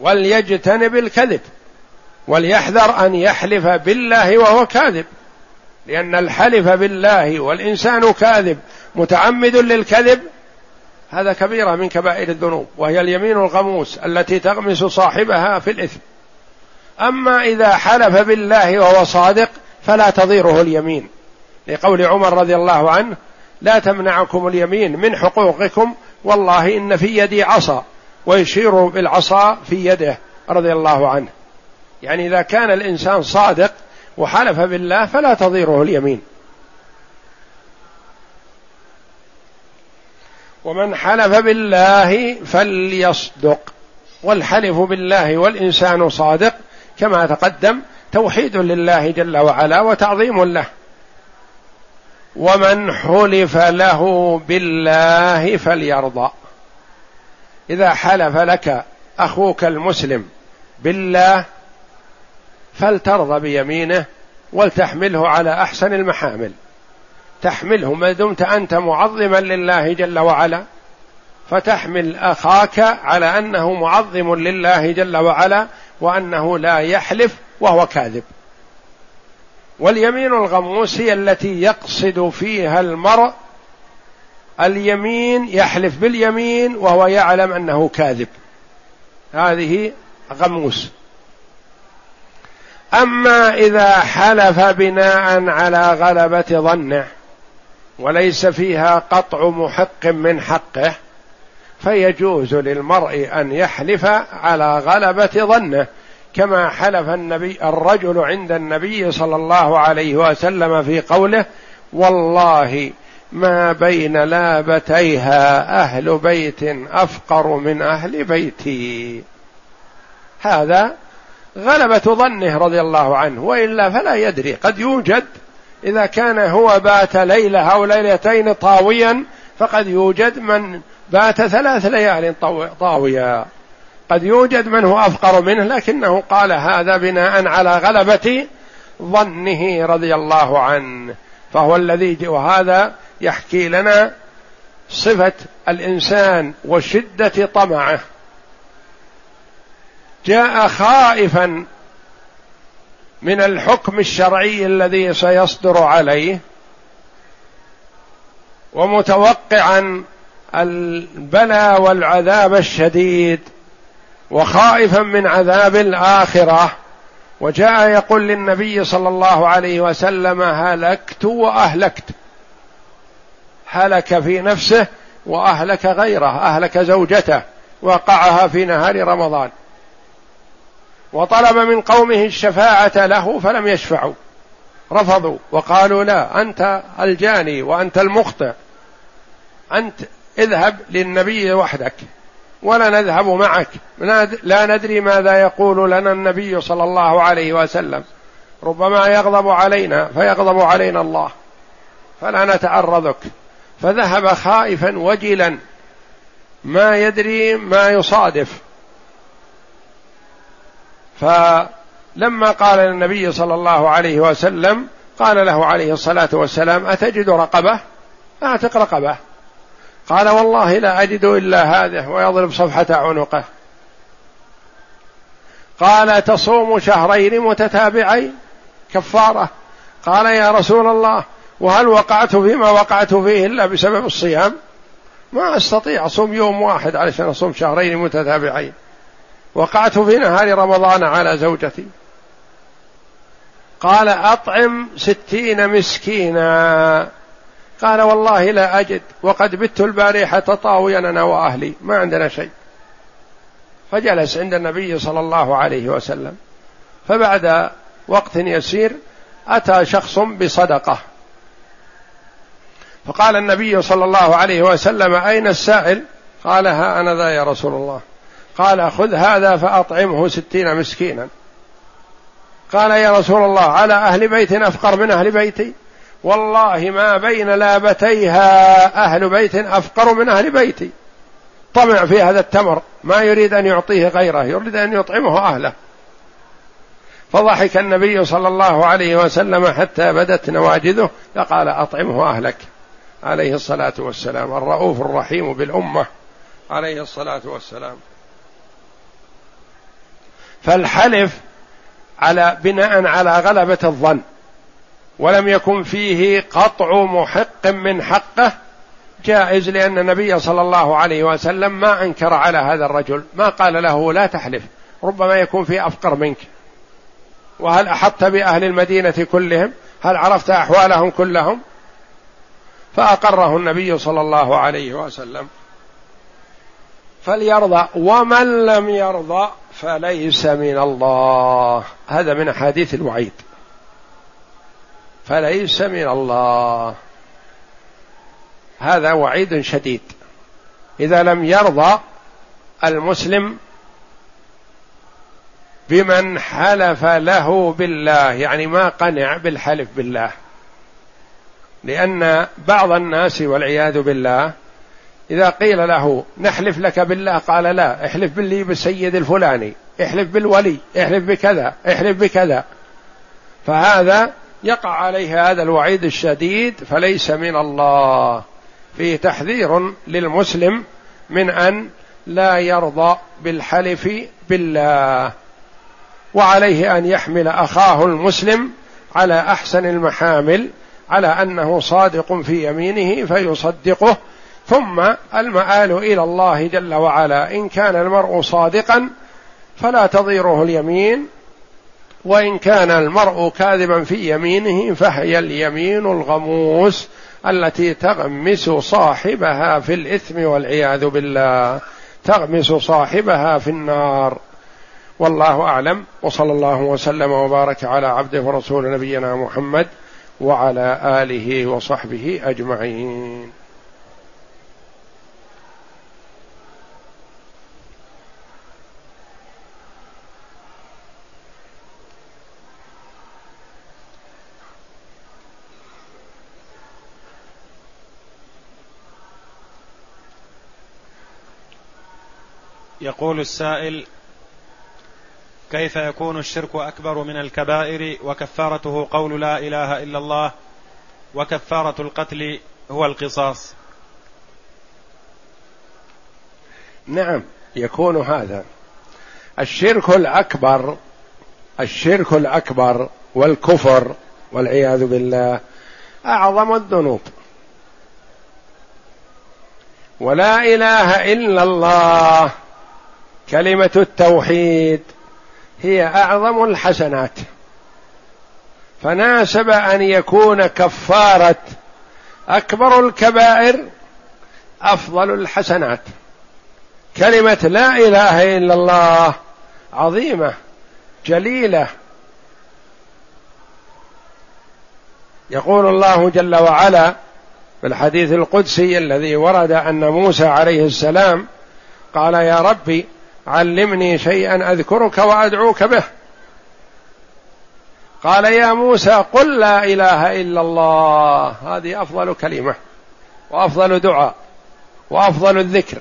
وليجتنب الكذب. وليحذر أن يحلف بالله وهو كاذب. لأن الحلف بالله والإنسان كاذب متعمد للكذب هذا كبيرة من كبائر الذنوب وهي اليمين الغموس التي تغمس صاحبها في الإثم. أما إذا حلف بالله وهو صادق فلا تضيره اليمين. لقول عمر رضي الله عنه لا تمنعكم اليمين من حقوقكم والله إن في يدي عصا ويشير بالعصا في يده رضي الله عنه. يعني إذا كان الإنسان صادق وحلف بالله فلا تضيره اليمين. ومن حلف بالله فليصدق. والحلف بالله والإنسان صادق كما تقدم توحيد لله جل وعلا وتعظيم له. ومن حلف له بالله فليرضى. إذا حلف لك أخوك المسلم بالله فلترضى بيمينه ولتحمله على أحسن المحامل. تحمله ما دمت أنت معظما لله جل وعلا. فتحمل أخاك على أنه معظم لله جل وعلا وأنه لا يحلف وهو كاذب. واليمين الغموس هي التي يقصد فيها المرء. اليمين يحلف باليمين وهو يعلم أنه كاذب. هذه غموس. أما إذا حلف بناء على غلبة ظنه وليس فيها قطع محق من حقه فيجوز للمرء أن يحلف على غلبة ظنه. كما حلف النبي الرجل عند النبي صلى الله عليه وسلم في قوله والله ما بين لابتيها أهل بيت أفقر من أهل بيتي. هذا غلبة ظنه رضي الله عنه وإلا فلا يدري قد يوجد. إذا كان هو بات ليلة أو ليلتين طاويا فقد يوجد من بات ثلاث ليال طاويا. قد يوجد من هو أفقر منه لكنه قال هذا بناء على غلبة ظنه رضي الله عنه. فهو الذي وهذا يحكي لنا صفة الإنسان وشدة طمعه. جاء خائفا من الحكم الشرعي الذي سيصدر عليه ومتوقعا البلاء والعذاب الشديد. وخائفا من عذاب الآخرة. وجاء يقول للنبي صلى الله عليه وسلم هلكت وأهلكت. هلك في نفسه وأهلك غيره أهلك زوجته وقعها في نهار رمضان. وطلب من قومه الشفاعة له فلم يشفعوا. رفضوا وقالوا لا أنت الجاني وأنت المخطئ. أنت اذهب للنبي وحدك. ولا نذهب معك. لا ندري ماذا يقول لنا النبي صلى الله عليه وسلم. ربما يغضب علينا فيغضب علينا الله. فلا نتعرضك. فذهب خائفا وجلا. ما يدري ما يصادف. فلما قال للنبي صلى الله عليه وسلم قال له عليه الصلاة والسلام أتجد رقبة؟ أعتق رقبة. قال والله لا أجد إلا هذه ويضرب صفحة عنقه. قال تصوم شهرين متتابعين؟ كفارة. قال يا رسول الله وهل وقعت فيما وقعت فيه إلا بسبب الصيام؟ ما أستطيع أصوم يوم واحد علشان أصوم شهرين متتابعين. وقعت في نهار رمضان على زوجتي. قال أطعم ستين مسكينا. قال والله لا أجد وقد بت البارحة طاويا أنا وأهلي ما عندنا شيء. فجلس عند النبي صلى الله عليه وسلم. فبعد وقت يسير أتى شخص بصدقة. فقال النبي صلى الله عليه وسلم أين السائل؟ قال ها أنا ذا يا رسول الله. قال خذ هذا فأطعمه ستين مسكينا. قال يا رسول الله على أهل بيت أفقر من أهل بيتي؟ والله ما بين لابتيها أهل بيت أفقر من أهل بيتي. طمع في هذا التمر ما يريد أن يعطيه غيره يريد أن يطعمه أهله. فضحك النبي صلى الله عليه وسلم حتى بدت نواجذه فقال أطعمه أهلك. عليه الصلاة والسلام الرؤوف الرحيم بالأمة. عليه الصلاة والسلام. فالحلف على بناء على غلبة الظن. ولم يكن فيه قطع محق من حقه جائز لأن النبي صلى الله عليه وسلم ما أنكر على هذا الرجل ما قال له لا تحلف ربما يكون في أفقر منك. وهل أحطت بأهل المدينة كلهم؟ هل عرفت أحوالهم كلهم؟ فأقره النبي صلى الله عليه وسلم. فليرضى ومن لم يرضى فليس من الله. هذا من أحاديث الوعيد. فليس من الله. هذا وعيد شديد. إذا لم يرضى المسلم بمن حلف له بالله يعني ما قنع بالحلف بالله. لأن بعض الناس والعياذ بالله إذا قيل له نحلف لك بالله قال لا احلف باللي بالسيد الفلاني احلف بالولي احلف بكذا احلف بكذا. فهذا يقع عليه هذا الوعيد الشديد فليس من الله. فيه تحذير للمسلم من أن لا يرضى بالحلف بالله. وعليه أن يحمل أخاه المسلم على أحسن المحامل على أنه صادق في يمينه فيصدقه. ثم المآل إلى الله جل وعلا. إن كان المرء صادقا فلا تضيره اليمين وإن كان المرء كاذبا في يمينه فهي اليمين الغموس التي تغمس صاحبها في الإثم والعياذ بالله. تغمس صاحبها في النار. والله أعلم. وصلى الله وسلم وبارك على عبده ورسول نبينا محمد وعلى آله وصحبه أجمعين. يقول السائل كيف يكون الشرك أكبر من الكبائر؟ وكفارته قول لا إله إلا الله وكفارة القتل هو القصاص. نعم يكون هذا. الشرك الأكبر الشرك الأكبر والكفر والعياذ بالله أعظم الذنوب. ولا إله إلا الله. كلمة التوحيد هي أعظم الحسنات. فناسب أن يكون كفارة أكبر الكبائر أفضل الحسنات. كلمة لا إله إلا الله عظيمة جليلة. يقول الله جل وعلا في الحديث القدسي الذي ورد أن موسى عليه السلام قال يا ربي علمني شيئا أذكرك وأدعوك به. قال يا موسى قل لا إله إلا الله. هذه أفضل كلمة وأفضل دعاء وأفضل الذكر.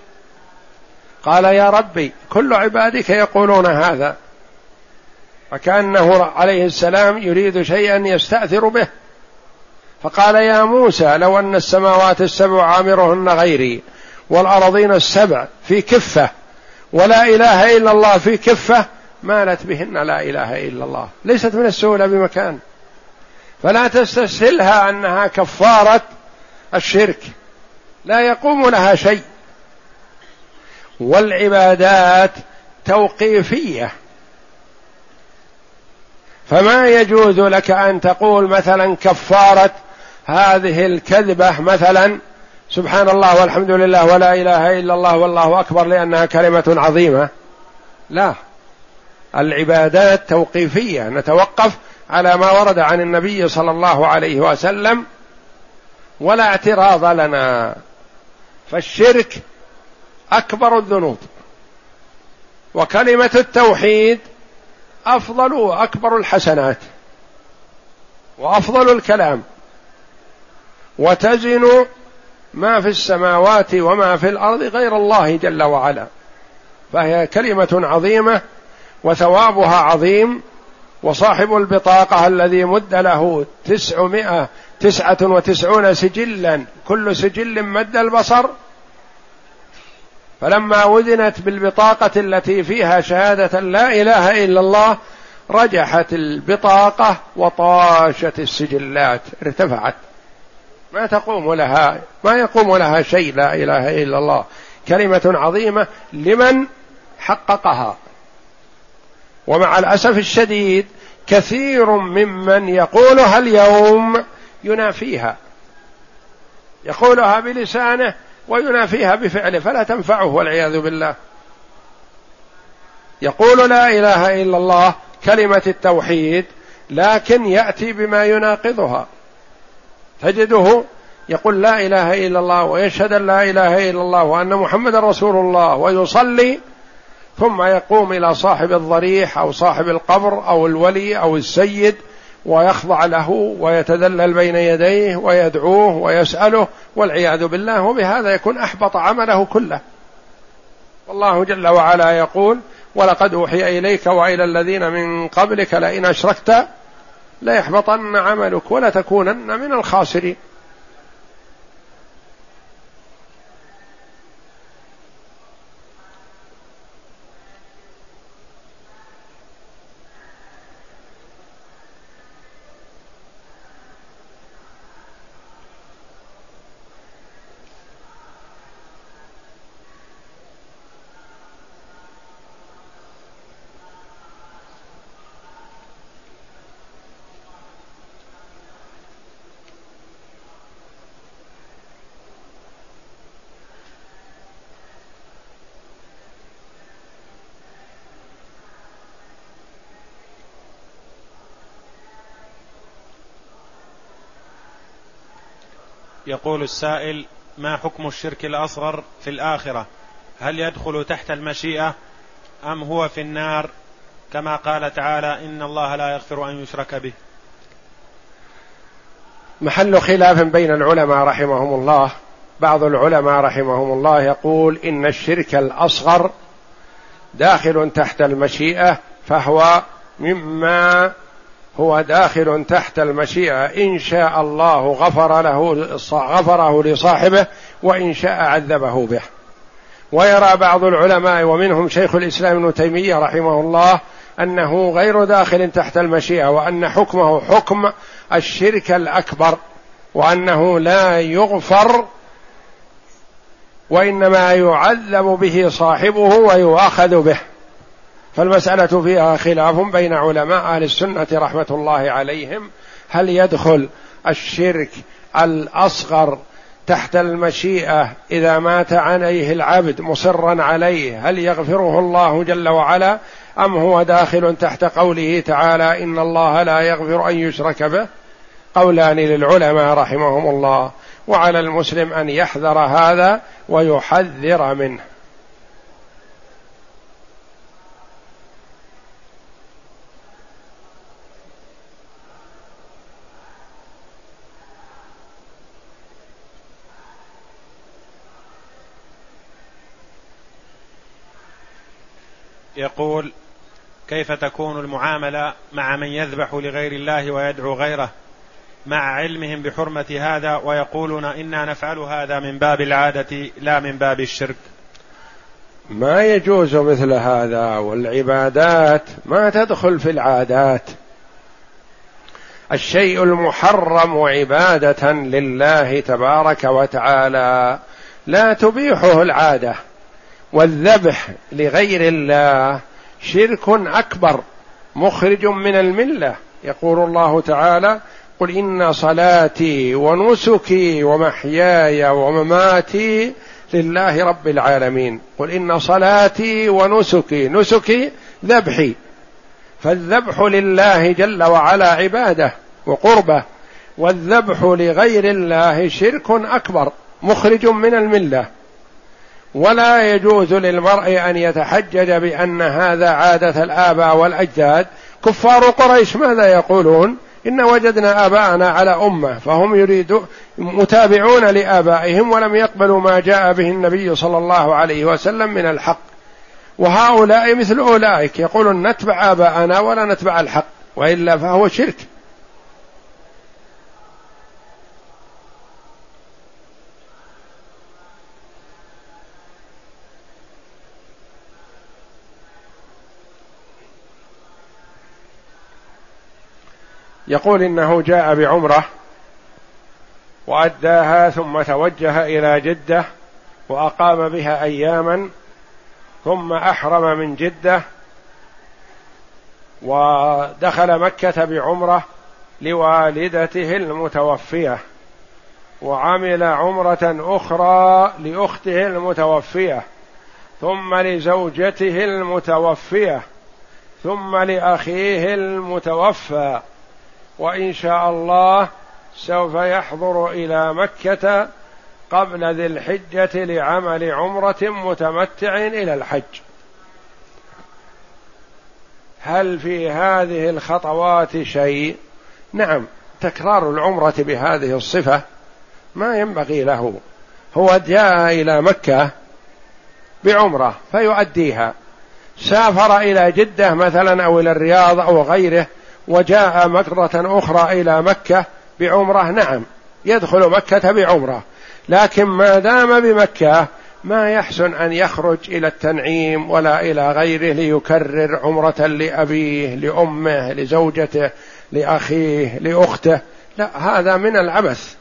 قال يا ربي كل عبادك يقولون هذا فكأنه عليه السلام يريد شيئا يستأثر به. فقال يا موسى لو أن السماوات السبع عامرهن غيري والأرضين السبع في كفة ولا إله إلا الله في كفة مالت بهن لا إله إلا الله. ليست من السهولة بمكان. فلا تستسهلها أنها كفارة الشرك. لا يقوم لها شيء. والعبادات توقيفية. فما يجوز لك أن تقول مثلا كفارة هذه الكذبة مثلا سبحان الله والحمد لله ولا إله إلا الله والله أكبر لأنها كلمة عظيمة. لا. العبادات توقيفية. نتوقف على ما ورد عن النبي صلى الله عليه وسلم ولا اعتراض لنا. فالشرك أكبر الذنوب. وكلمة التوحيد أفضل وأكبر الحسنات. وأفضل الكلام. وتزن ما في السماوات وما في الأرض غير الله جل وعلا. فهي كلمة عظيمة وثوابها عظيم وصاحب البطاقة الذي مد له تسعمائة تسعة وتسعون سجلا. كل سجل مد البصر. فلما وزنت بالبطاقة التي فيها شهادة لا إله إلا الله رجحت البطاقة وطاشت السجلات ارتفعت. ما تقوم لها ما يقوم لها شيء لا إله إلا الله. كلمة عظيمة لمن حققها. ومع الأسف الشديد كثير ممن يقولها اليوم ينافيها. يقولها بلسانه وينافيها بفعله فلا تنفعه والعياذ بالله. يقول لا إله إلا الله كلمة التوحيد لكن يأتي بما يناقضها. تجده يقول لا إله إلا الله ويشهد أن لا إله إلا الله وأن محمد رسول الله ويصلي ثم يقوم إلى صاحب الضريح أو صاحب القبر أو الولي أو السيد ويخضع له ويتذلل بين يديه ويدعوه ويسأله والعياذ بالله وبهذا يكون أحبط عمله كله. والله جل وعلا يقول ولقد أوحي إليك وإلى الذين من قبلك لئن أشركت ليحبطن عملك ولتكونن من الخاسرين. يقول السائل ما حكم الشرك الأصغر في الآخرة؟ هل يدخل تحت المشيئة أم هو في النار؟ كما قال تعالى إن الله لا يغفر أن يشرك به. محل خلاف بين العلماء رحمهم الله. بعض العلماء رحمهم الله يقول إن الشرك الأصغر داخل تحت المشيئة فهو مما هو داخل تحت المشيئة. إن شاء الله غفر له غفره لصاحبه وإن شاء عذبه به. ويرى بعض العلماء ومنهم شيخ الإسلام ابن تيمية رحمه الله أنه غير داخل تحت المشيئة وأن حكمه حكم الشرك الأكبر وأنه لا يغفر وإنما يعذب به صاحبه ويؤاخذ به. فالمسألة فيها خلاف بين علماء أهل السنة رحمة الله عليهم. هل يدخل الشرك الأصغر تحت المشيئة إذا مات عليه العبد مصرا عليه؟ هل يغفره الله جل وعلا أم هو داخل تحت قوله تعالى إن الله لا يغفر أن يشرك به؟ قولان للعلماء رحمهم الله. وعلى المسلم أن يحذر هذا ويحذر منه. يقول كيف تكون المعاملة مع من يذبح لغير الله ويدعو غيره مع علمهم بحرمة هذا ويقولون إنا نفعل هذا من باب العادة لا من باب الشرك؟ ما يجوز مثل هذا والعبادات ما تدخل في العادات. الشيء المحرم عبادة لله تبارك وتعالى لا تبيحه العادة. والذبح لغير الله شرك أكبر مخرج من الملة. يقول الله تعالى قل إن صلاتي ونسكي ومحياي ومماتي لله رب العالمين. قل إن صلاتي ونسكي نسكي ذبحي. فالذبح لله جل وعلا عبادة وقربة والذبح لغير الله شرك أكبر مخرج من الملة. ولا يجوز للمرء أن يتحجج بأن هذا عادة الآباء والأجداد. كفار قريش ماذا يقولون؟ إن وجدنا آباءنا على أمة فهم يريدون متابعون لآبائهم ولم يقبلوا ما جاء به النبي صلى الله عليه وسلم من الحق. وهؤلاء مثل أولئك يقولون نتبع آباءنا ولا نتبع الحق وإلا فهو شرك. يقول إنه جاء بعمرة وأداها ثم توجه إلى جدة وأقام بها أياما ثم أحرم من جدة ودخل مكة بعمرة لوالدته المتوفية وعمل عمرة أخرى لأخته المتوفية ثم لزوجته المتوفية ثم لأخيه المتوفى وإن شاء الله سوف يحضر إلى مكة قبل ذي الحجة لعمل عمرة متمتع إلى الحج. هل في هذه الخطوات شيء؟ نعم تكرار العمرة بهذه الصفة ما ينبغي له. هو جاء إلى مكة بعمرة فيؤديها. سافر إلى جدة مثلا أو إلى الرياض أو غيره وجاء مرة أخرى إلى مكة بعمرة نعم يدخل مكة بعمرة. لكن ما دام بمكة ما يحسن أن يخرج إلى التنعيم ولا إلى غيره ليكرر عمرة لأبيه لأمه لزوجته لأخيه لأخته. لا هذا من العبث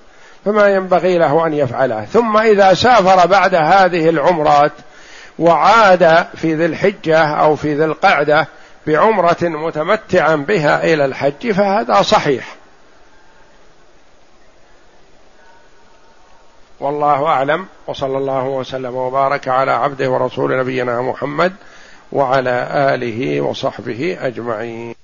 فما ينبغي له أن يفعله. ثم إذا سافر بعد هذه العمرات وعاد في ذي الحجة أو في ذي القعدة بعمرة متمتعا بها إلى الحج فهذا صحيح. والله أعلم وصلى الله وسلم وبارك على عبده ورسول نبينا محمد وعلى آله وصحبه أجمعين.